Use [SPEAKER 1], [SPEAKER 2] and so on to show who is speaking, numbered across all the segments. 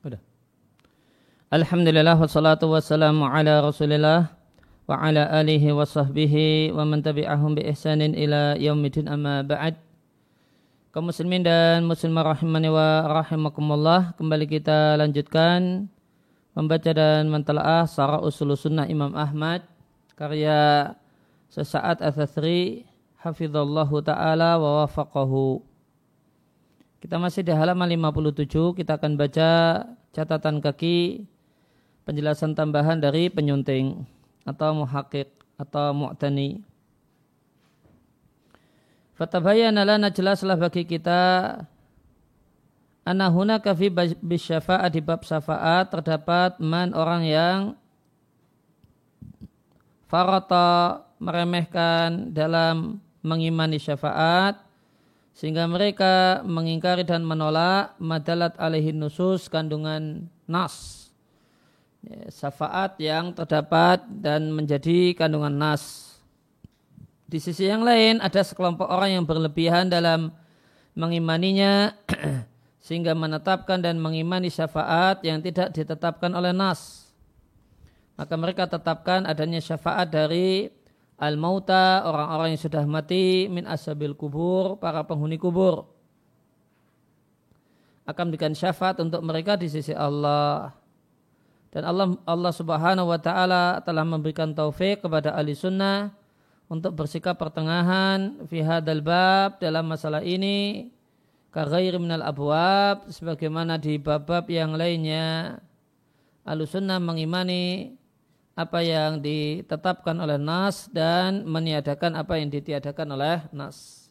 [SPEAKER 1] Udah. Alhamdulillah wassalatu wassalamu ala rasulillah wa ala alihi wa sahbihi wa man tabi'ahum bi ihsanin ila yaumidin amma ba'd kaum muslimin dan muslimah rahimani wa rahimakumullah kembali kita lanjutkan membaca dan mentelaah Sarah Usul Sunnah Imam Ahmad karya sesaat Athathri hafizallahu taala wa wafaqahu kita masih di halaman 57, kita akan baca catatan kaki penjelasan tambahan dari penyunting atau muhakik atau mu'tani. Fatabayana lana jelaslah bagi kita anahuna kafi bisyafa'at di bab syafaat terdapat man orang yang farata meremehkan dalam mengimani syafaat sehingga mereka mengingkari dan menolak madalat alaihin nusus kandungan nas. Ya, syafaat yang terdapat dan menjadi kandungan nas. Di sisi yang lain ada sekelompok orang yang berlebihan dalam mengimaninya sehingga menetapkan dan mengimani syafaat yang tidak ditetapkan oleh nas. Maka mereka tetapkan adanya syafaat dari al-mauta, orang-orang yang sudah mati, min asabil kubur, para penghuni kubur. Akan berikan syafaat untuk mereka di sisi Allah. Dan Allah Allah Subhanahu wa taala telah memberikan taufik kepada ahli sunnah untuk bersikap pertengahan fi hadal bab dalam masalah ini kaghairi minal abwab sebagaimana di bab-bab yang lainnya ahli sunnah mengimani apa yang ditetapkan oleh Nas dan meniadakan apa yang ditiadakan oleh Nas.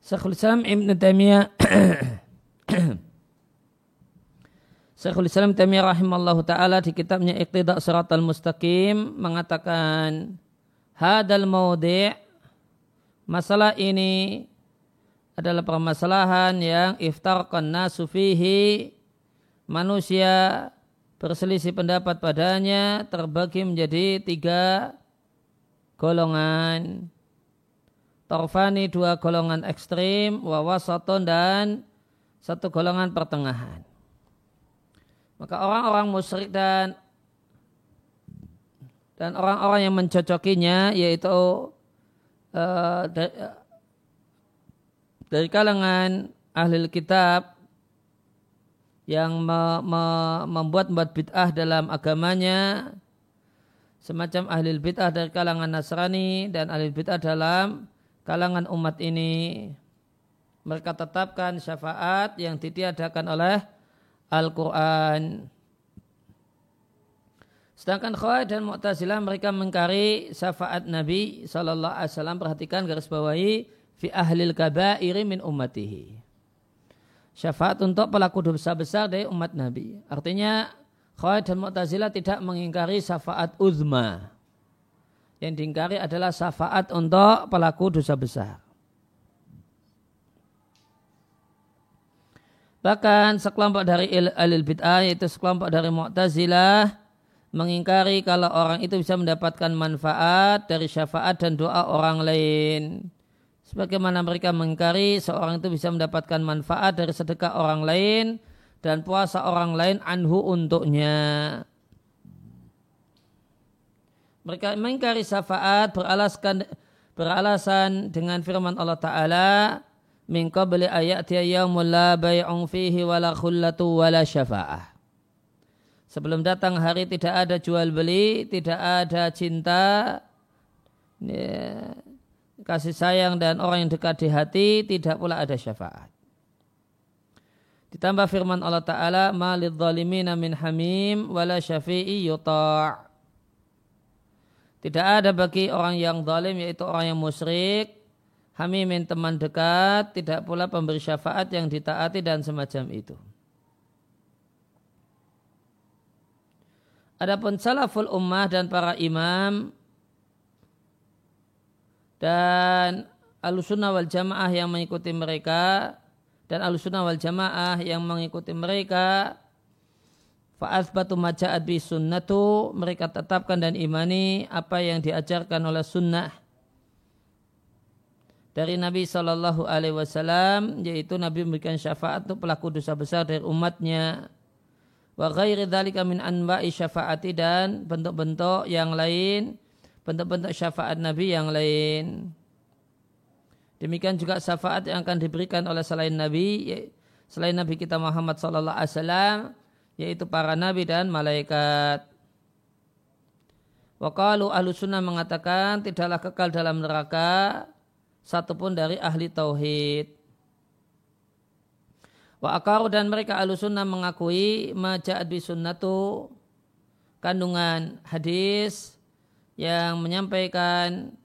[SPEAKER 1] Syekhul Islam Ibn Taimiyah Syekhul Islam Taimiyah rahimallahu taala di kitabnya Iqtida' Shiratal Mustaqim mengatakan hadal maudi' masalah ini adalah permasalahan yang iftarqan nasu fihi manusia berselisih pendapat padanya terbagi menjadi tiga golongan. Torfani dua golongan ekstrim, wawasaton dan satu golongan pertengahan. Maka orang-orang musyrik dan dan orang-orang yang mencocokinya yaitu uh, dari, dari kalangan ahli kitab yang me, me, membuat membuat bid'ah dalam agamanya. Semacam ahli bid'ah dari kalangan Nasrani dan ahli bid'ah dalam kalangan umat ini. Mereka tetapkan syafaat yang ditiadakan oleh Al-Quran. Sedangkan Khawarij dan Mu'tazilah mereka mengkari syafaat Nabi Wasallam. Perhatikan garis bawahi fi ahlil kabairi min ummatihi syafaat untuk pelaku dosa besar dari umat Nabi. Artinya Khawarij dan Mu'tazilah tidak mengingkari syafaat uzma. Yang diingkari adalah syafaat untuk pelaku dosa besar. Bahkan sekelompok dari alil bid'ah yaitu sekelompok dari Mu'tazilah mengingkari kalau orang itu bisa mendapatkan manfaat dari syafaat dan doa orang lain. Sebagaimana mereka mengingkari seorang itu bisa mendapatkan manfaat dari sedekah orang lain dan puasa orang lain anhu untuknya. Mereka mengingkari syafaat beralaskan beralasan dengan firman Allah Ta'ala min qabli ayati yaumul la bay'un fihi wala khullatu wala syafa'ah. Sebelum datang hari tidak ada jual beli, tidak ada cinta, ya, kasih sayang dan orang yang dekat di hati tidak pula ada syafaat. Ditambah firman Allah Ta'ala malid zalimina min hamim wala syafi'i yuta' Tidak ada bagi orang yang zalim yaitu orang yang musyrik hamimin teman dekat tidak pula pemberi syafaat yang ditaati dan semacam itu. Adapun salaful ummah dan para imam dan alusunah wal jamaah yang mengikuti mereka dan alusunah wal jamaah yang mengikuti mereka batu maja'at bi sunnatu mereka tetapkan dan imani apa yang diajarkan oleh sunnah dari Nabi Shallallahu Alaihi Wasallam yaitu Nabi memberikan syafaat untuk pelaku dosa besar dari umatnya. Wa ghairi dzalika min anwa'i syafaati dan bentuk-bentuk yang lain bentuk-bentuk syafaat Nabi yang lain demikian juga syafaat yang akan diberikan oleh selain Nabi selain Nabi kita Muhammad Sallallahu Alaihi Wasallam yaitu para nabi dan malaikat Wakalu ahlu sunnah mengatakan tidaklah kekal dalam neraka satupun dari ahli tauhid. Wa akaru dan mereka ahlu sunnah mengakui maja'ad bi sunnatu kandungan hadis yang menyampaikan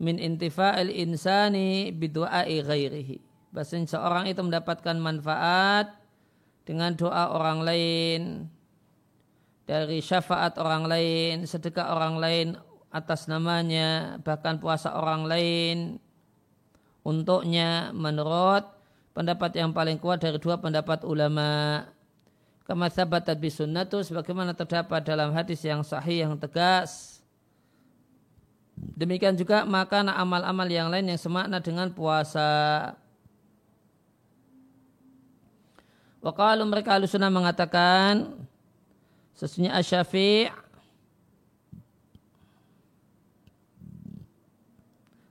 [SPEAKER 1] min intifa'il insani bidu'ai ghairihi. Bahasanya seorang itu mendapatkan manfaat dengan doa orang lain, dari syafaat orang lain, sedekah orang lain, atas namanya bahkan puasa orang lain untuknya menurut pendapat yang paling kuat dari dua pendapat ulama kama sabatat bisunnatu sebagaimana terdapat dalam hadis yang sahih yang tegas demikian juga maka amal-amal yang lain yang semakna dengan puasa Wakalu mereka alusuna mengatakan sesungguhnya asyafi'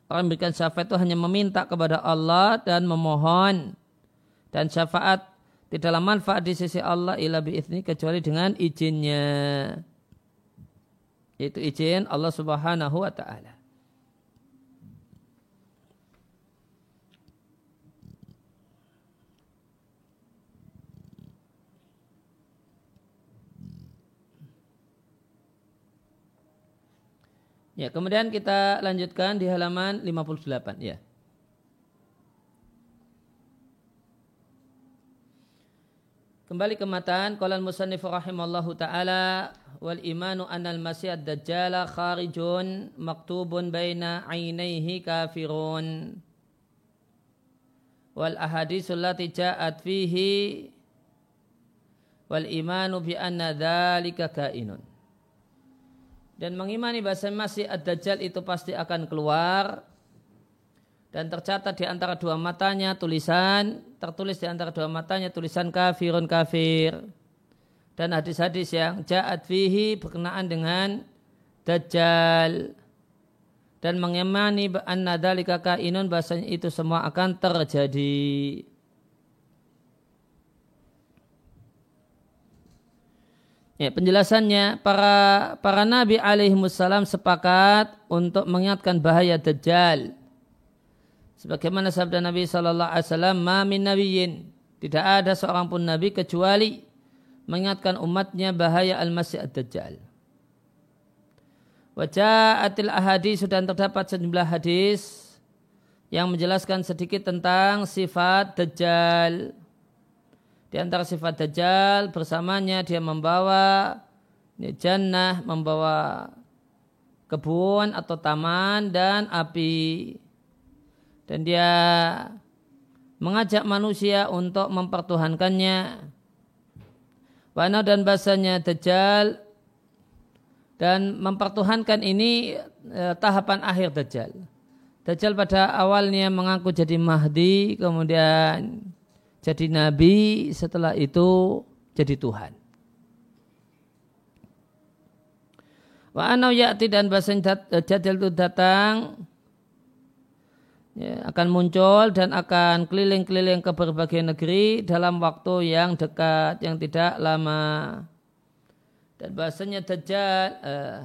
[SPEAKER 1] Orang memberikan syafaat itu hanya meminta kepada Allah dan memohon. Dan syafaat tidaklah manfaat di sisi Allah ila biizni kecuali dengan izinnya. Itu izin Allah subhanahu wa ta'ala. Ya, kemudian kita lanjutkan di halaman 58 ya. Kembali ke matan qala al-musannif rahimallahu taala wal imanu anal masih ad-dajjal kharijun maktubun baina ainaihi kafirun. Wal ahaditsul lati ja'at fihi wal imanu bi anna dzalika kainun. Dan mengimani bahasa masih ad-dajjal itu pasti akan keluar dan tercatat di antara dua matanya tulisan tertulis di antara dua matanya tulisan kafirun kafir dan hadis-hadis yang jaat fihi berkenaan dengan dajjal dan mengimani anna dalika kainun bahasanya itu semua akan terjadi. Ya, penjelasannya para para nabi alaihi wasallam sepakat untuk mengingatkan bahaya dajjal. Sebagaimana sabda Nabi sallallahu alaihi wasallam, "Ma min nabiyyin" tidak ada seorang pun nabi kecuali mengingatkan umatnya bahaya al-masih ad-dajjal. Waja'atil ahadis sudah terdapat sejumlah hadis yang menjelaskan sedikit tentang sifat dajjal. Di antara sifat Dajjal bersamanya dia membawa jannah, membawa kebun atau taman dan api. Dan dia mengajak manusia untuk mempertuhankannya. Wana dan bahasanya Dajjal dan mempertuhankan ini eh, tahapan akhir Dajjal. Dajjal pada awalnya mengaku jadi Mahdi, kemudian jadi nabi, setelah itu jadi Tuhan. Wa anau ya'ti dan bahasa jadil itu datang ya, akan muncul dan akan keliling-keliling ke berbagai negeri dalam waktu yang dekat, yang tidak lama. Dan bahasanya Dajjal, uh,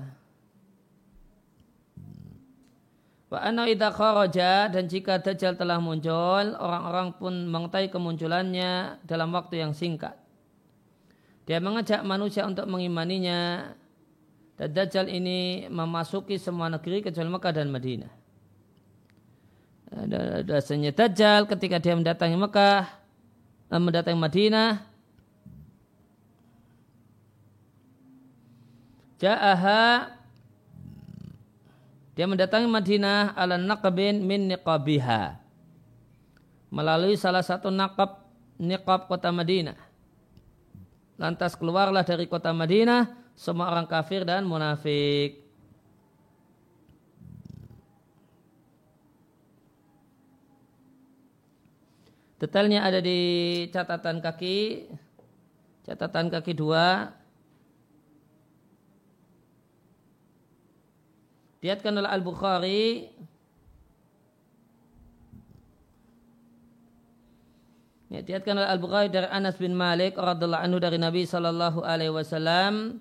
[SPEAKER 1] Wa dan jika Dajjal telah muncul, orang-orang pun mengetahui kemunculannya dalam waktu yang singkat. Dia mengajak manusia untuk mengimaninya dan Dajjal ini memasuki semua negeri kecuali Mekah dan Madinah. Dasarnya Dajjal ketika dia mendatangi Mekah, eh, mendatangi Madinah, Ja'aha dia mendatangi Madinah ala naqabin min niqabiha. Melalui salah satu naqab niqab kota Madinah. Lantas keluarlah dari kota Madinah semua orang kafir dan munafik. Detailnya ada di catatan kaki, catatan kaki dua. Diatkan oleh Al-Bukhari. Ya, diatkan oleh Al-Bukhari dari Anas bin Malik radhiallahu anhu dari Nabi sallallahu alaihi wasallam.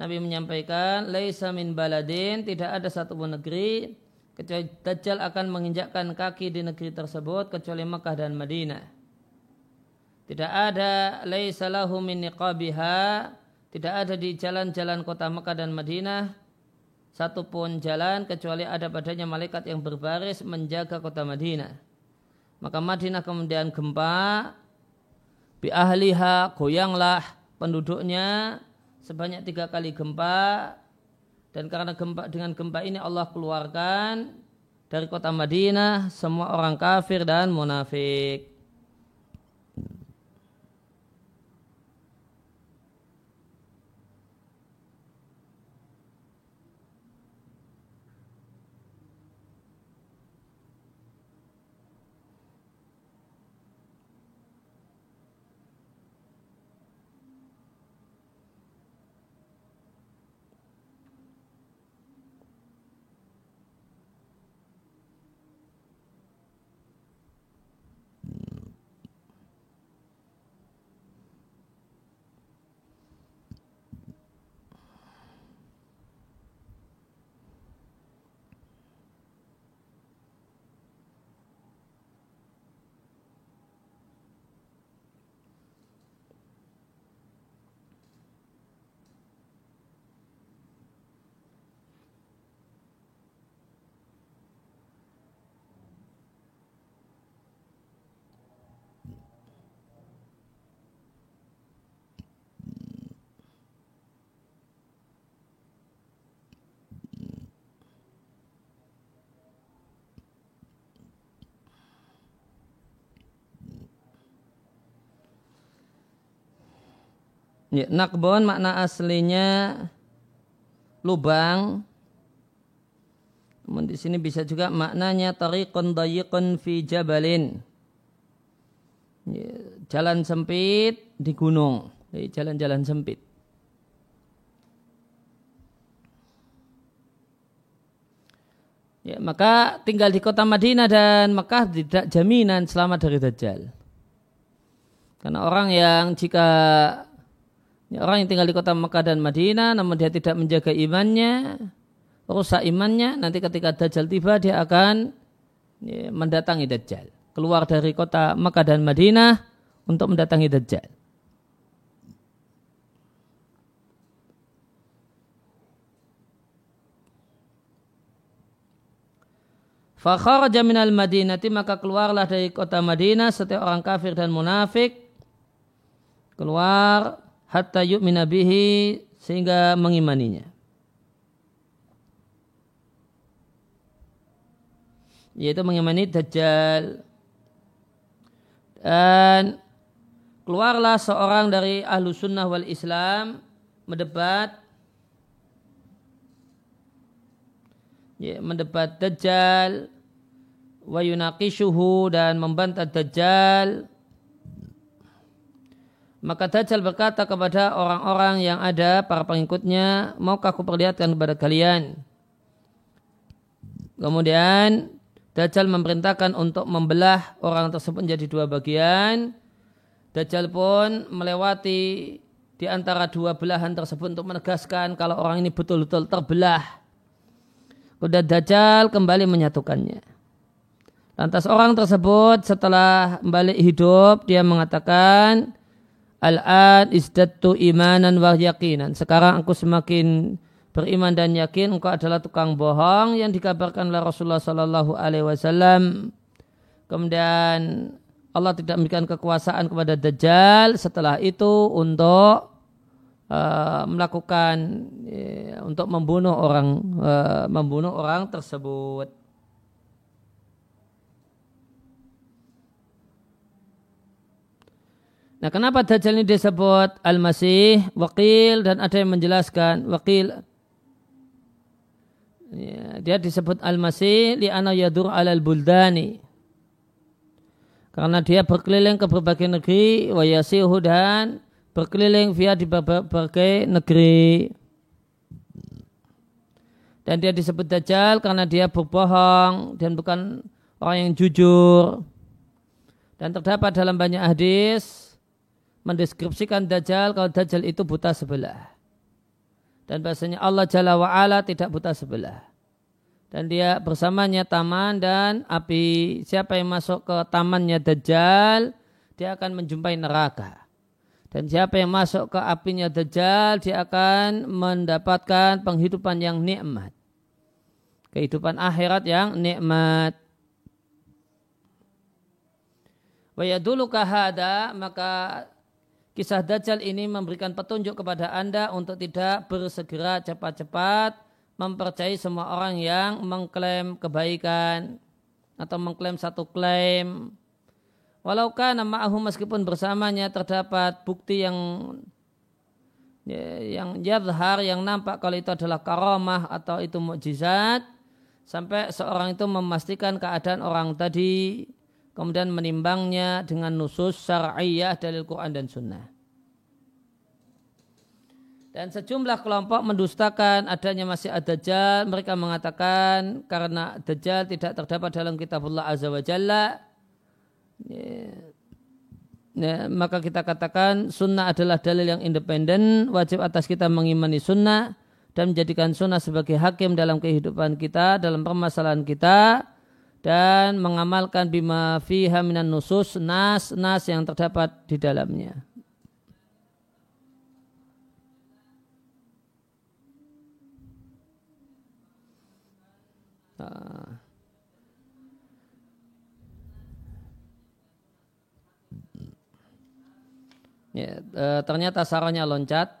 [SPEAKER 1] Nabi menyampaikan laisa min baladin tidak ada satu pun negeri kecuali Dajjal akan menginjakkan kaki di negeri tersebut kecuali Makkah dan Madinah. Tidak ada laisa lahu min niqabiha tidak ada di jalan-jalan kota Makkah dan Madinah satupun jalan kecuali ada padanya malaikat yang berbaris menjaga kota Madinah. Maka Madinah kemudian gempa, bi ahliha goyanglah penduduknya sebanyak tiga kali gempa dan karena gempa dengan gempa ini Allah keluarkan dari kota Madinah semua orang kafir dan munafik. Ya, nakbon makna aslinya lubang. Namun di sini bisa juga maknanya tariqun dayiqun fi jabalin. Ya, jalan sempit di gunung. Jalan-jalan sempit. Ya, maka tinggal di kota Madinah dan Mekah tidak jaminan selamat dari Dajjal. Karena orang yang jika orang yang tinggal di kota Mekah dan Madinah namun dia tidak menjaga imannya, rusak imannya, nanti ketika Dajjal tiba dia akan ya, mendatangi Dajjal. Keluar dari kota Mekah dan Madinah untuk mendatangi Dajjal. Fakharaja minal madinati maka keluarlah dari kota Madinah setiap orang kafir dan munafik keluar hatta yu'mina bihi sehingga mengimaninya. Yaitu mengimani Dajjal. Dan keluarlah seorang dari ahlu sunnah wal islam mendebat ya, mendebat Dajjal wa dan membantah Dajjal maka Dajjal berkata kepada orang-orang yang ada, para pengikutnya, maukah aku perlihatkan kepada kalian? Kemudian Dajjal memerintahkan untuk membelah orang tersebut menjadi dua bagian. Dajjal pun melewati di antara dua belahan tersebut untuk menegaskan kalau orang ini betul-betul terbelah. Kemudian Dajjal kembali menyatukannya. Lantas orang tersebut setelah balik hidup dia mengatakan, Al-an izdatu imanan wa yakinan. Sekarang aku semakin beriman dan yakin engkau adalah tukang bohong yang dikabarkan oleh Rasulullah Sallallahu Alaihi Wasallam. Kemudian Allah tidak memberikan kekuasaan kepada Dajjal setelah itu untuk uh, melakukan uh, untuk membunuh orang uh, membunuh orang tersebut. Nah kenapa Dajjal ini disebut Al-Masih, Wakil dan ada yang menjelaskan Wakil ya, dia disebut Al-Masih li'ana yadur alal buldani Karena dia berkeliling ke berbagai negeri, wa yasihu dan berkeliling via di berbagai negeri. Dan dia disebut Dajjal karena dia berbohong dan bukan orang yang jujur. Dan terdapat dalam banyak hadis mendeskripsikan Dajjal kalau Dajjal itu buta sebelah. Dan bahasanya Allah Jalla wa'ala tidak buta sebelah dan dia bersamanya taman dan api. Siapa yang masuk ke tamannya Dajjal, dia akan menjumpai neraka. Dan siapa yang masuk ke apinya Dajjal, dia akan mendapatkan penghidupan yang nikmat. Kehidupan akhirat yang nikmat. dulu kahada, maka kisah Dajjal ini memberikan petunjuk kepada anda untuk tidak bersegera cepat-cepat mempercayai semua orang yang mengklaim kebaikan atau mengklaim satu klaim. Walau nama ma'ahu meskipun bersamanya terdapat bukti yang ya, yang yadhar yang nampak kalau itu adalah karamah atau itu mukjizat sampai seorang itu memastikan keadaan orang tadi kemudian menimbangnya dengan nusus syar'iyah dalil Quran dan sunnah. Dan sejumlah kelompok mendustakan adanya masih ada Dajjal. Mereka mengatakan karena Dajjal tidak terdapat dalam kitabullah Azza wa Jalla. Ya, ya, maka kita katakan sunnah adalah dalil yang independen. Wajib atas kita mengimani sunnah dan menjadikan sunnah sebagai hakim dalam kehidupan kita, dalam permasalahan kita dan mengamalkan bima fiha minan nusus nas nas yang terdapat di dalamnya. Ya, e, ternyata saranya loncat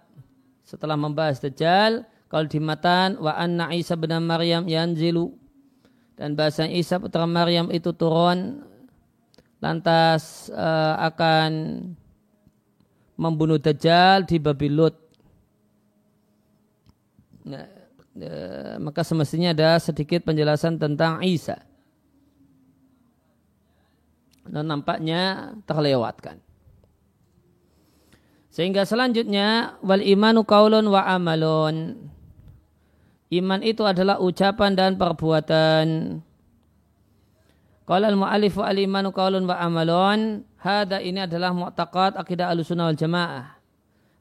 [SPEAKER 1] setelah membahas Dajjal kalau di matan wa anna Isa bin Maryam yanzilu dan bahasa Isa putra Maryam itu turun lantas e, akan membunuh Dajjal di Babilut. Nah, e, maka semestinya ada sedikit penjelasan tentang Isa. Dan nampaknya terlewatkan. Sehingga selanjutnya wal imanu kaulun wa amalun. Iman itu adalah ucapan dan perbuatan. Qala al-mu'allif al-imanu kaulun wa amalun. Hada ini adalah mu'taqad akidah al-sunnah wal jamaah.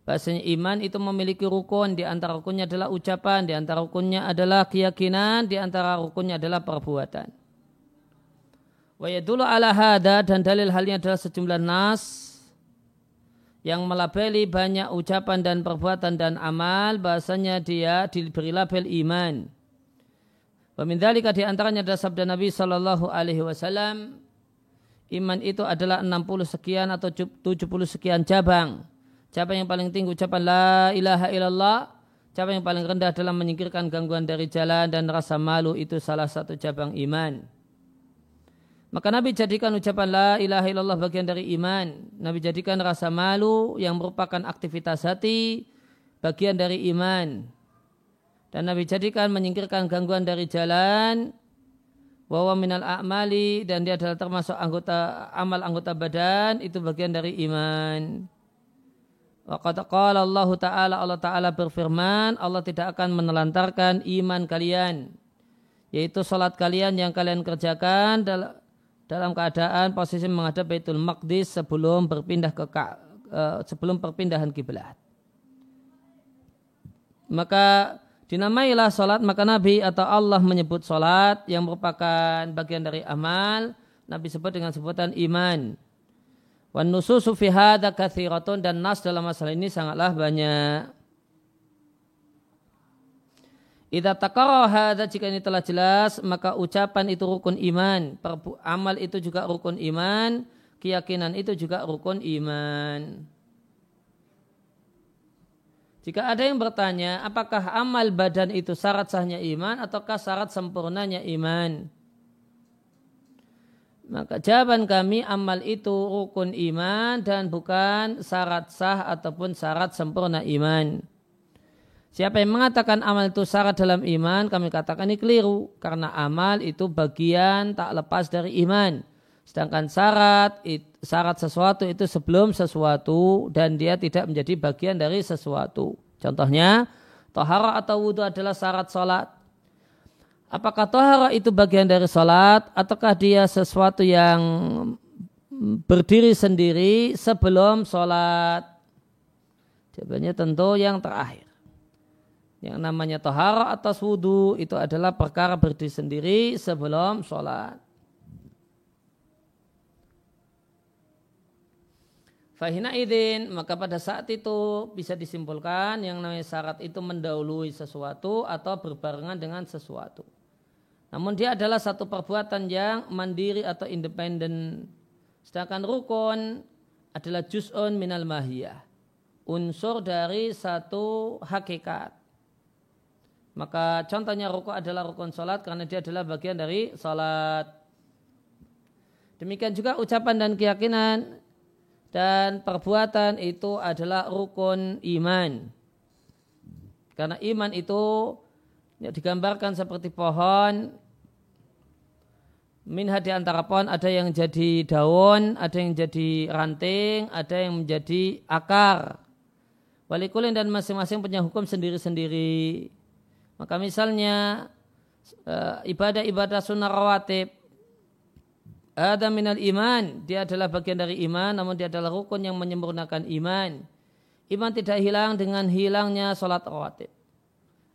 [SPEAKER 1] Bahasanya iman itu memiliki rukun, di antara rukunnya adalah ucapan, di antara rukunnya adalah keyakinan, di antara rukunnya adalah perbuatan. Wa yadulu ala hada dan dalil halnya adalah sejumlah nas yang melabeli banyak ucapan dan perbuatan dan amal bahasanya dia diberi label iman. Pemindalika di antaranya adalah sabda Nabi Shallallahu Alaihi Wasallam iman itu adalah 60 sekian atau 70 sekian cabang. Cabang yang paling tinggi ucapan la ilaha illallah. Cabang yang paling rendah dalam menyingkirkan gangguan dari jalan dan rasa malu itu salah satu cabang iman. Maka Nabi jadikan ucapan la ilaha illallah bagian dari iman. Nabi jadikan rasa malu yang merupakan aktivitas hati bagian dari iman. Dan Nabi jadikan menyingkirkan gangguan dari jalan bahwa minal a'mali dan dia adalah termasuk anggota amal anggota badan itu bagian dari iman. Waqad qala Allah Ta'ala Allah Ta'ala berfirman Allah tidak akan menelantarkan iman kalian yaitu salat kalian yang kalian kerjakan dalam keadaan posisi menghadap Baitul Maqdis sebelum berpindah ke uh, sebelum perpindahan kiblat. Maka dinamailah salat maka Nabi atau Allah menyebut salat yang merupakan bagian dari amal Nabi sebut dengan sebutan iman. Wan nususu fi hadza dan nas dalam masalah ini sangatlah banyak. Idza taqarra hadza jika ini telah jelas maka ucapan itu rukun iman, amal itu juga rukun iman, keyakinan itu juga rukun iman. Jika ada yang bertanya, apakah amal badan itu syarat sahnya iman ataukah syarat sempurnanya iman? Maka jawaban kami amal itu rukun iman dan bukan syarat sah ataupun syarat sempurna iman. Siapa yang mengatakan amal itu syarat dalam iman, kami katakan ini keliru. Karena amal itu bagian tak lepas dari iman. Sedangkan syarat syarat sesuatu itu sebelum sesuatu dan dia tidak menjadi bagian dari sesuatu. Contohnya, tohara atau wudhu adalah syarat sholat. Apakah tohara itu bagian dari sholat ataukah dia sesuatu yang berdiri sendiri sebelum sholat? Jawabannya tentu yang terakhir. Yang namanya tohara atas wudhu itu adalah perkara berdiri sendiri sebelum sholat. Fahina idin, maka pada saat itu bisa disimpulkan yang namanya syarat itu mendahului sesuatu atau berbarengan dengan sesuatu. Namun dia adalah satu perbuatan yang mandiri atau independen. Sedangkan rukun adalah juz'un minal mahiyah. Unsur dari satu hakikat. Maka contohnya rukun adalah rukun sholat karena dia adalah bagian dari sholat. Demikian juga ucapan dan keyakinan dan perbuatan itu adalah rukun iman. Karena iman itu digambarkan seperti pohon. Minha di antara pohon ada yang jadi daun, ada yang jadi ranting, ada yang menjadi akar. Walikulin dan masing-masing punya hukum sendiri-sendiri. Maka misalnya eh, ibadah-ibadah sunnah rawatib ada minal iman, dia adalah bagian dari iman, namun dia adalah rukun yang menyempurnakan iman. Iman tidak hilang dengan hilangnya sholat rawatib.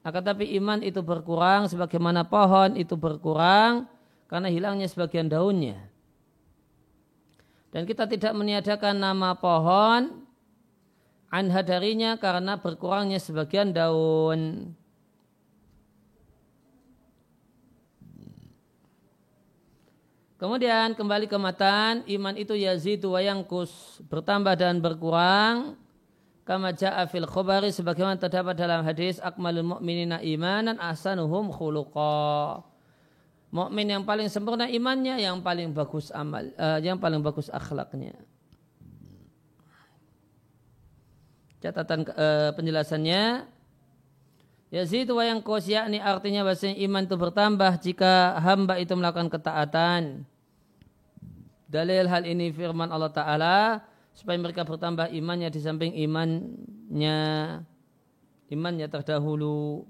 [SPEAKER 1] Akan tapi iman itu berkurang sebagaimana pohon itu berkurang karena hilangnya sebagian daunnya. Dan kita tidak meniadakan nama pohon anha darinya karena berkurangnya sebagian daun. Kemudian kembali ke matan, iman itu yazidu wa yangkus, bertambah dan berkurang. Kama ja'a fil khobari sebagaimana terdapat dalam hadis akmalul mu'minina imanan ahsanuhum khuluqa. Mukmin yang paling sempurna imannya, yang paling bagus amal, uh, yang paling bagus akhlaknya. Catatan uh, penjelasannya Yazid wa yang kos yakni artinya bahasa iman itu bertambah jika hamba itu melakukan ketaatan. Dalil hal ini firman Allah Ta'ala supaya mereka bertambah imannya di samping imannya imannya terdahulu.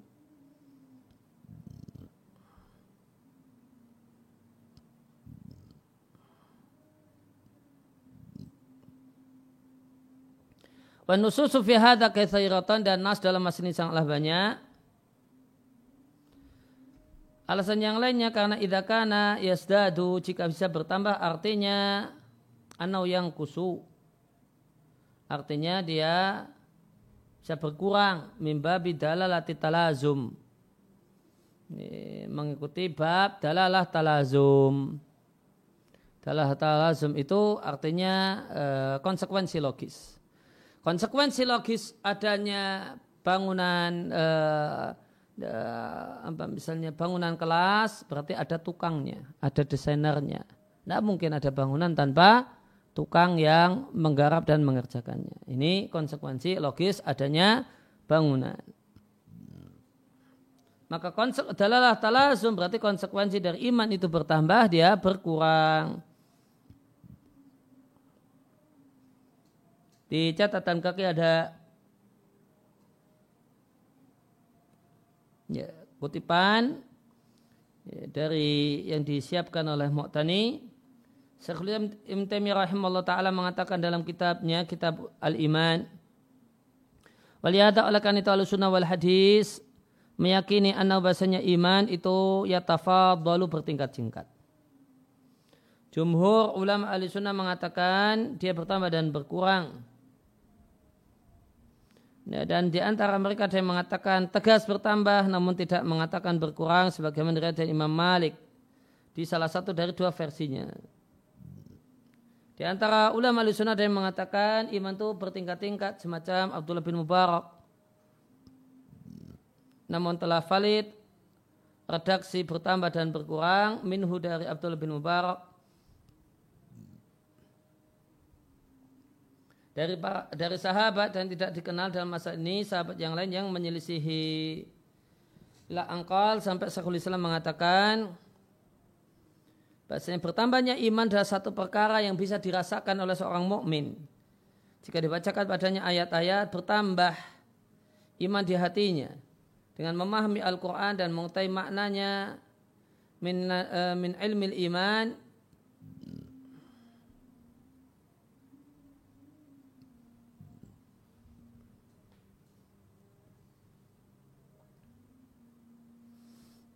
[SPEAKER 1] Wa nususu fi dan nas dalam mas ini sangatlah banyak. Alasan yang lainnya karena idakana yasdadu jika bisa bertambah artinya anau yang kusu. Artinya dia bisa berkurang mimbabi dalalati talazum. Mengikuti bab dalalah talazum. Dalalah talazum itu artinya eh, konsekuensi logis. Konsekuensi logis adanya bangunan eh, apa misalnya bangunan kelas berarti ada tukangnya, ada desainernya. Tidak mungkin ada bangunan tanpa tukang yang menggarap dan mengerjakannya. Ini konsekuensi logis adanya bangunan. Maka dalalah talazum berarti konsekuensi dari iman itu bertambah, dia berkurang. Di catatan kaki ada ya, kutipan ya, dari yang disiapkan oleh Mu'tani Syekhul Ibn Taimiyah rahimahullah taala mengatakan dalam kitabnya kitab Al-Iman Waliyada oleh karena itu al-sunnah wal hadis meyakini anna bahasanya iman itu yatafadalu bertingkat-tingkat. Jumhur ulama ahli sunnah mengatakan dia bertambah dan berkurang. Ya, dan di antara mereka ada yang mengatakan tegas bertambah namun tidak mengatakan berkurang sebagaimana dari Imam Malik di salah satu dari dua versinya. Di antara ulama sunnah ada yang mengatakan iman itu bertingkat-tingkat semacam Abdullah bin Mubarak. Namun telah valid redaksi bertambah dan berkurang minhu dari Abdullah bin Mubarak dari dari sahabat dan tidak dikenal dalam masa ini sahabat yang lain yang menyelisihi la angkal sampai Syekhul Islam mengatakan Bahasanya bertambahnya iman adalah satu perkara yang bisa dirasakan oleh seorang mukmin. Jika dibacakan padanya ayat-ayat bertambah iman di hatinya dengan memahami Al-Quran dan mengetahui maknanya min, uh, min ilmil iman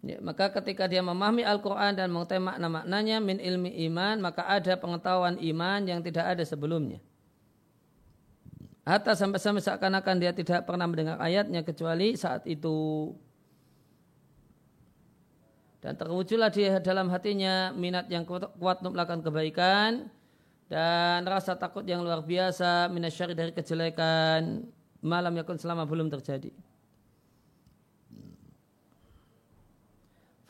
[SPEAKER 1] Ya, maka ketika dia memahami Al-Quran dan mengetahui makna-maknanya min ilmi iman, maka ada pengetahuan iman yang tidak ada sebelumnya. Hatta sampai-sampai seakan-akan dia tidak pernah mendengar ayatnya kecuali saat itu. Dan terwujudlah di dalam hatinya minat yang kuat untuk melakukan kebaikan dan rasa takut yang luar biasa minasyari dari kejelekan malam yakun selama belum terjadi.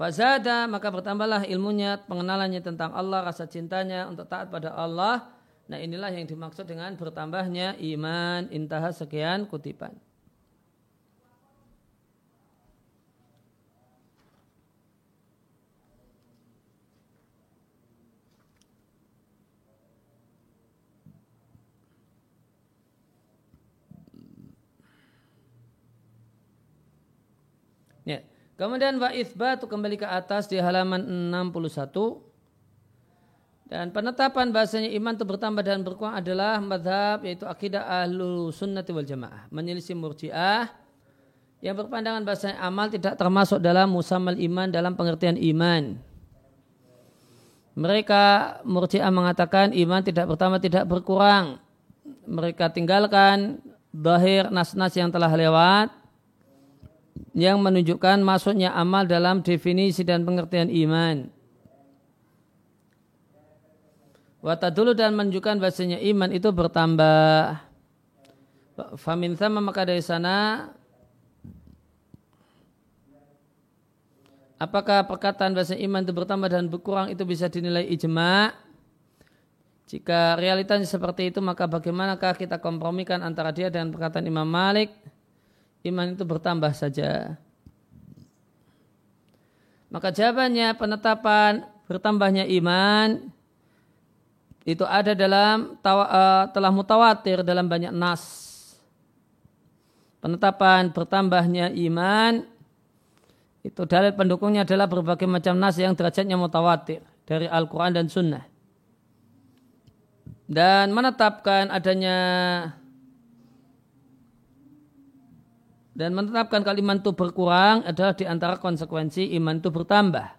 [SPEAKER 1] Fazada maka bertambahlah ilmunya, pengenalannya tentang Allah, rasa cintanya untuk taat pada Allah. Nah inilah yang dimaksud dengan bertambahnya iman intaha sekian kutipan. Ya. Kemudian wa itsbatu kembali ke atas di halaman 61. Dan penetapan bahasanya iman itu bertambah dan berkurang adalah madhab yaitu akidah ahlu sunnati wal jamaah. Menyelisih murjiah yang berpandangan bahasanya amal tidak termasuk dalam musamal iman dalam pengertian iman. Mereka murjiah mengatakan iman tidak bertambah tidak berkurang. Mereka tinggalkan bahir nas-nas yang telah lewat yang menunjukkan masuknya amal dalam definisi dan pengertian iman. dulu dan menunjukkan bahasanya iman itu bertambah. Famin sama maka dari sana Apakah perkataan bahasa iman itu bertambah dan berkurang itu bisa dinilai ijma? Jika realitanya seperti itu maka bagaimanakah kita kompromikan antara dia dan perkataan Imam Malik? Iman itu bertambah saja. Maka jawabannya penetapan bertambahnya iman itu ada dalam uh, telah mutawatir dalam banyak nas. Penetapan bertambahnya iman itu dalil pendukungnya adalah berbagai macam nas yang derajatnya mutawatir dari Al-Quran dan Sunnah. Dan menetapkan adanya dan menetapkan kalimat itu berkurang adalah di antara konsekuensi iman itu bertambah.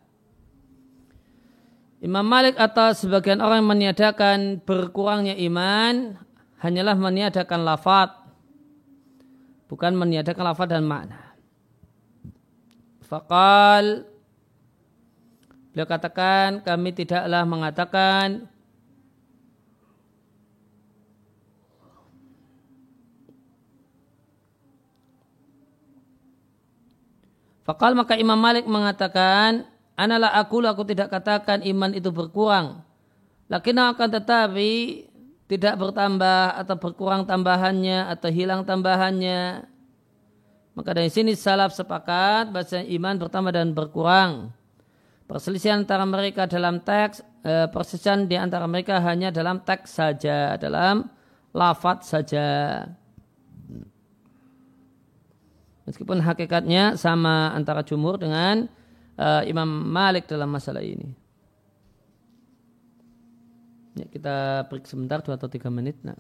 [SPEAKER 1] Imam Malik atau sebagian orang yang meniadakan berkurangnya iman hanyalah meniadakan lafad bukan meniadakan lafad dan makna. Fakal beliau katakan kami tidaklah mengatakan Fakal maka Imam Malik mengatakan, Analah aku, aku tidak katakan iman itu berkurang. Lakin akan tetapi tidak bertambah atau berkurang tambahannya atau hilang tambahannya. Maka dari sini salaf sepakat bahasa iman bertambah dan berkurang. Perselisihan antara mereka dalam teks, eh, perselisihan di antara mereka hanya dalam teks saja, dalam lafat saja. Meskipun hakikatnya sama antara jumhur dengan uh, Imam Malik dalam masalah ini. Ya, kita break sebentar dua atau tiga menit. Nah.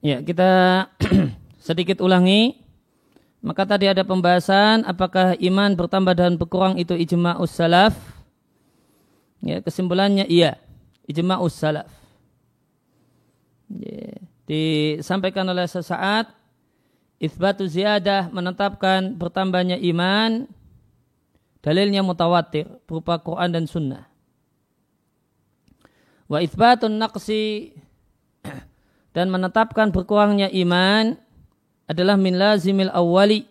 [SPEAKER 1] Ya, kita sedikit ulangi. Maka tadi ada pembahasan apakah iman bertambah dan berkurang itu ijma salaf. Ya, kesimpulannya iya, ijma salaf. Ya, disampaikan oleh sesaat Isbatu ziyadah menetapkan bertambahnya iman dalilnya mutawatir berupa Quran dan Sunnah. Wa isbatun naqsi dan menetapkan berkurangnya iman adalah min lazimil awwali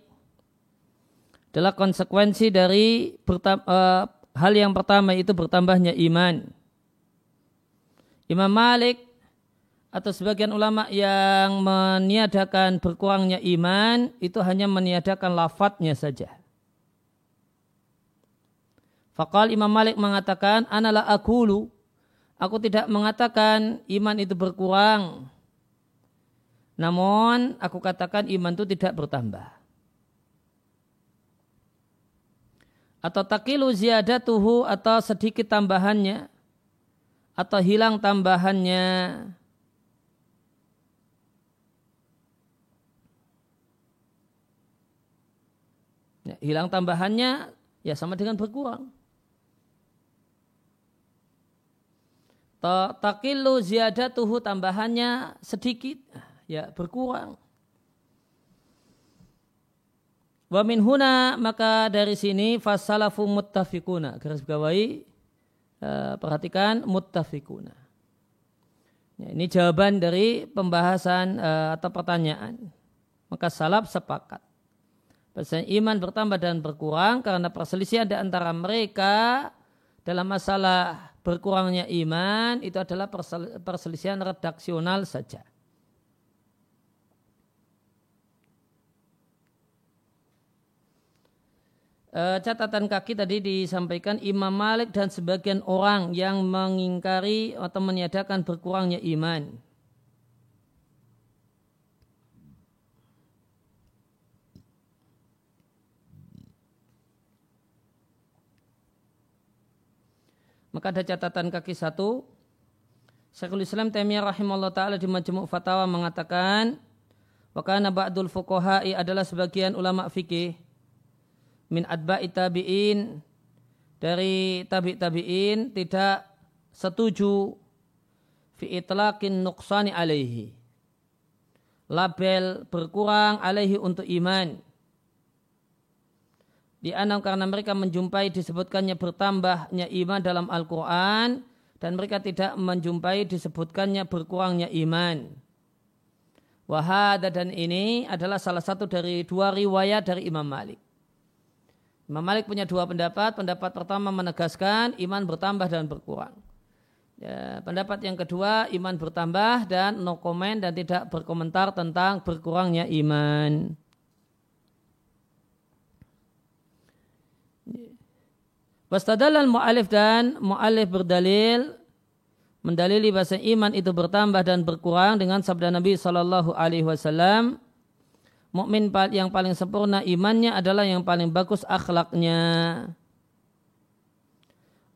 [SPEAKER 1] adalah konsekuensi dari uh, hal yang pertama itu bertambahnya iman. Imam Malik atau sebagian ulama yang meniadakan berkurangnya iman itu hanya meniadakan lafadznya saja. Fakal Imam Malik mengatakan, Analah akulu, aku tidak mengatakan iman itu berkurang. Namun aku katakan iman itu tidak bertambah. Atau takilu ziyadatuhu atau sedikit tambahannya. Atau hilang tambahannya Ya, hilang tambahannya ya sama dengan berkurang. Takilu ziyadatuhu tambahannya sedikit ya berkurang. Wa min huna maka dari sini fasalafu muttafiquna garis bawahi uh, perhatikan muttafiquna. Ya, ini jawaban dari pembahasan uh, atau pertanyaan. Maka salaf sepakat. Bahasanya iman bertambah dan berkurang karena perselisihan di antara mereka dalam masalah berkurangnya iman itu adalah perselisihan redaksional saja. E, catatan kaki tadi disampaikan Imam Malik dan sebagian orang yang mengingkari atau meniadakan berkurangnya iman. Maka ada catatan kaki satu. Syekhul Islam Taimiyah rahimahullah taala di Majmu' Fatawa mengatakan wa kana ba'dul fuqaha'i adalah sebagian ulama fikih min adba'i tabi'in dari tabi' tabi'in tidak setuju fi itlaqin nuqsani alaihi label berkurang alaihi untuk iman di enam karena mereka menjumpai disebutkannya bertambahnya iman dalam Al-Quran dan mereka tidak menjumpai disebutkannya berkurangnya iman. Wahada dan ini adalah salah satu dari dua riwayat dari Imam Malik. Imam Malik punya dua pendapat. Pendapat pertama menegaskan iman bertambah dan berkurang. Ya, pendapat yang kedua iman bertambah dan no comment dan tidak berkomentar tentang berkurangnya iman. Wastadalal mu'alif dan mu'alif berdalil mendalili bahasa iman itu bertambah dan berkurang dengan sabda Nabi Shallallahu Alaihi Wasallam. Mukmin yang paling sempurna imannya adalah yang paling bagus akhlaknya.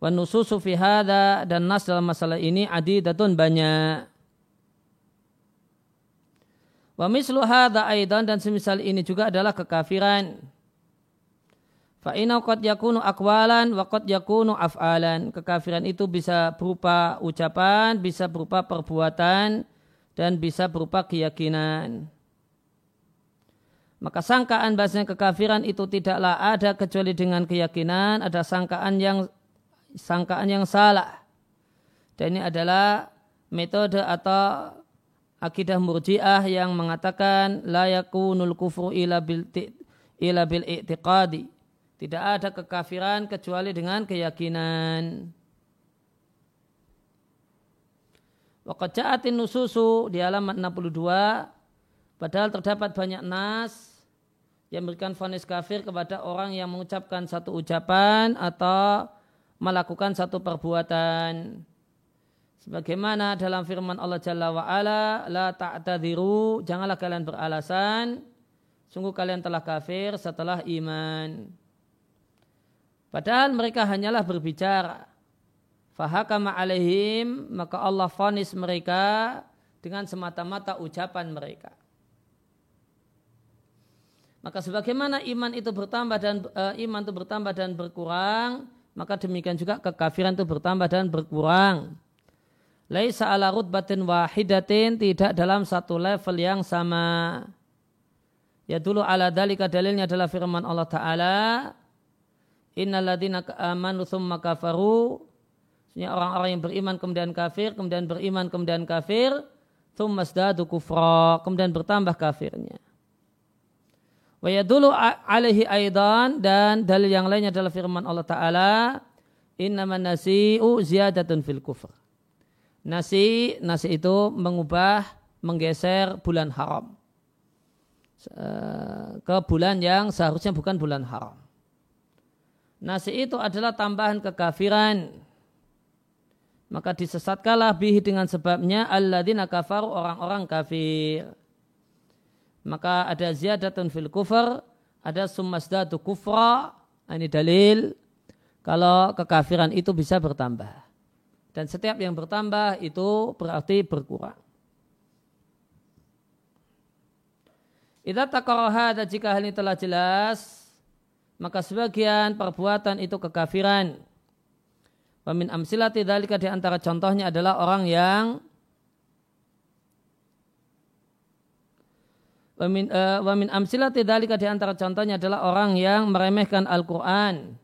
[SPEAKER 1] Wa nususu fi hada dan nas dalam masalah ini adidatun banyak. Wa mislu hada aidan dan semisal ini juga adalah kekafiran. Fa'inau qad yakunu akwalan wa qad yakunu af'alan. Kekafiran itu bisa berupa ucapan, bisa berupa perbuatan, dan bisa berupa keyakinan. Maka sangkaan bahasanya kekafiran itu tidaklah ada kecuali dengan keyakinan, ada sangkaan yang sangkaan yang salah. Dan ini adalah metode atau akidah murjiah yang mengatakan la yakunul kufru ila bil ila bil i'tiqadi tidak ada kekafiran kecuali dengan keyakinan. Waqad nususu di halaman 62 padahal terdapat banyak nas yang memberikan vonis kafir kepada orang yang mengucapkan satu ucapan atau melakukan satu perbuatan. Sebagaimana dalam firman Allah Jalla wa ala, la ta'tadiru, janganlah kalian beralasan, sungguh kalian telah kafir setelah iman. Padahal mereka hanyalah berbicara. Fahakama alaihim, maka Allah fonis mereka dengan semata-mata ucapan mereka. Maka sebagaimana iman itu bertambah dan uh, iman itu bertambah dan berkurang, maka demikian juga kekafiran itu bertambah dan berkurang. Laisa ala rutbatin wahidatin tidak dalam satu level yang sama. Ya dulu ala dalika dalilnya adalah firman Allah Ta'ala Innalladzina amanu thumma kafaru orang-orang yang beriman kemudian kafir, kemudian beriman kemudian kafir, thumma kufra, kemudian bertambah kafirnya. Wa yadulu alaihi aidan dan dalil yang lainnya adalah firman Allah Ta'ala Innaman nasi'u ziyadatun fil kufr. Nasi, nasi itu mengubah, menggeser bulan haram. Ke bulan yang seharusnya bukan bulan haram. Nasi itu adalah tambahan kekafiran. Maka disesatkanlah bihi dengan sebabnya alladzina kafaru orang-orang kafir maka ada ziyadatun fil kufur, ada summasdatu kufra, ini dalil kalau kekafiran itu bisa bertambah. Dan setiap yang bertambah itu berarti berkurang. Idza taqarraha dan jika hal ini telah jelas, maka sebagian perbuatan itu kekafiran. Wamin amsilati dalika di antara contohnya adalah orang yang Wamin, uh, wamin amsilati dalika di antara contohnya adalah orang yang meremehkan Al-Quran.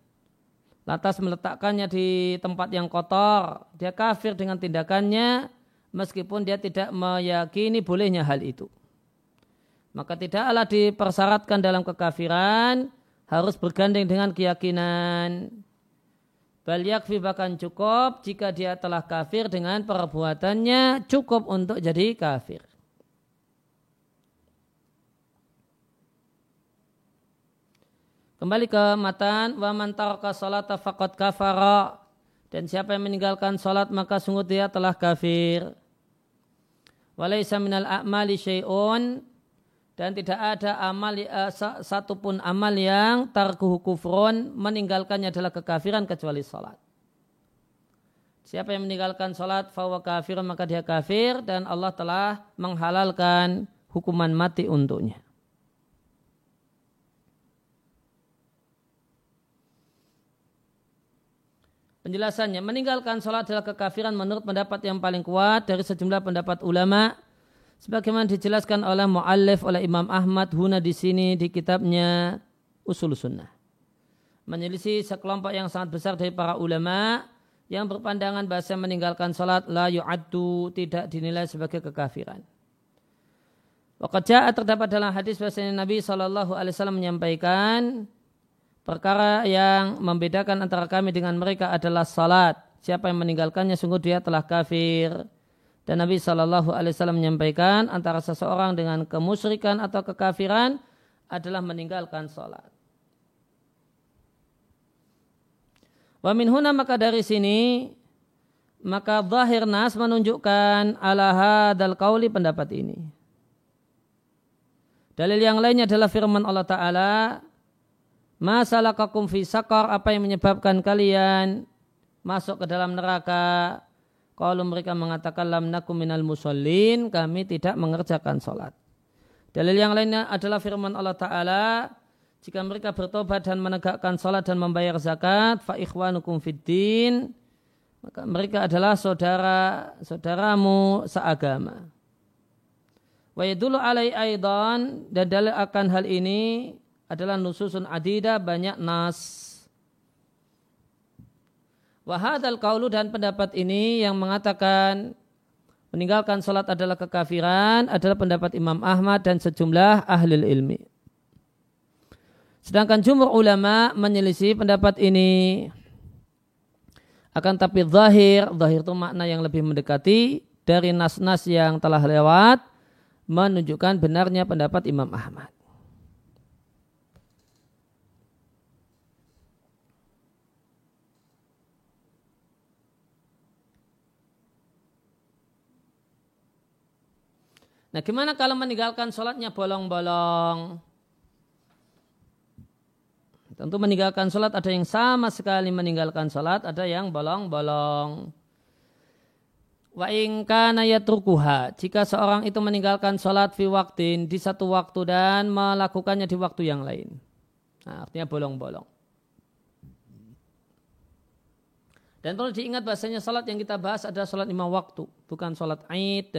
[SPEAKER 1] Lantas meletakkannya di tempat yang kotor. Dia kafir dengan tindakannya meskipun dia tidak meyakini bolehnya hal itu. Maka tidaklah dipersyaratkan dalam kekafiran harus bergandeng dengan keyakinan. Bal bahkan cukup jika dia telah kafir dengan perbuatannya cukup untuk jadi kafir. Kembali ke matan wa man taraka salata faqad kafara dan siapa yang meninggalkan salat maka sungguh dia telah kafir. Walaysa minal a'mali syai'un dan tidak ada amal uh, satupun amal yang tarkuhu kufrun meninggalkannya adalah kekafiran kecuali salat. Siapa yang meninggalkan salat fawa kafir maka dia kafir dan Allah telah menghalalkan hukuman mati untuknya. Penjelasannya, meninggalkan sholat adalah kekafiran menurut pendapat yang paling kuat dari sejumlah pendapat ulama. Sebagaimana dijelaskan oleh mu'allif oleh Imam Ahmad Huna di sini di kitabnya Usul Sunnah. Menyelisih sekelompok yang sangat besar dari para ulama yang berpandangan bahasa meninggalkan sholat la yu'addu tidak dinilai sebagai kekafiran. Waqad terdapat dalam hadis bahasanya Nabi SAW menyampaikan Perkara yang membedakan antara kami dengan mereka adalah salat. Siapa yang meninggalkannya sungguh dia telah kafir. Dan Nabi Shallallahu Alaihi Wasallam menyampaikan antara seseorang dengan kemusyrikan atau kekafiran adalah meninggalkan salat. Wa min maka dari sini maka zahir nas menunjukkan ala hadal kauli pendapat ini. Dalil yang lainnya adalah firman Allah Ta'ala Masalah kakum fi sakar apa yang menyebabkan kalian masuk ke dalam neraka? Kalau mereka mengatakan lam nakum minal musallin, kami tidak mengerjakan sholat. Dalil yang lainnya adalah firman Allah Ta'ala, jika mereka bertobat dan menegakkan sholat dan membayar zakat, fa ikhwanukum fiddin, maka mereka adalah saudara saudaramu seagama. Wa yadulu alai aidan dan dalil akan hal ini adalah nususun adida banyak nas. Wahadal kaulu dan pendapat ini yang mengatakan meninggalkan sholat adalah kekafiran adalah pendapat Imam Ahmad dan sejumlah ahli ilmi. Sedangkan jumhur ulama menyelisih pendapat ini. Akan tapi zahir, zahir itu makna yang lebih mendekati dari nas-nas yang telah lewat menunjukkan benarnya pendapat Imam Ahmad. Nah gimana kalau meninggalkan sholatnya bolong-bolong? Tentu meninggalkan sholat ada yang sama sekali meninggalkan sholat, ada yang bolong-bolong. Wa kana yatrukuha jika seorang itu meninggalkan sholat fi waktin di satu waktu dan melakukannya di waktu yang lain. Nah, artinya bolong-bolong. Dan perlu diingat bahasanya sholat yang kita bahas adalah sholat lima waktu, bukan sholat aid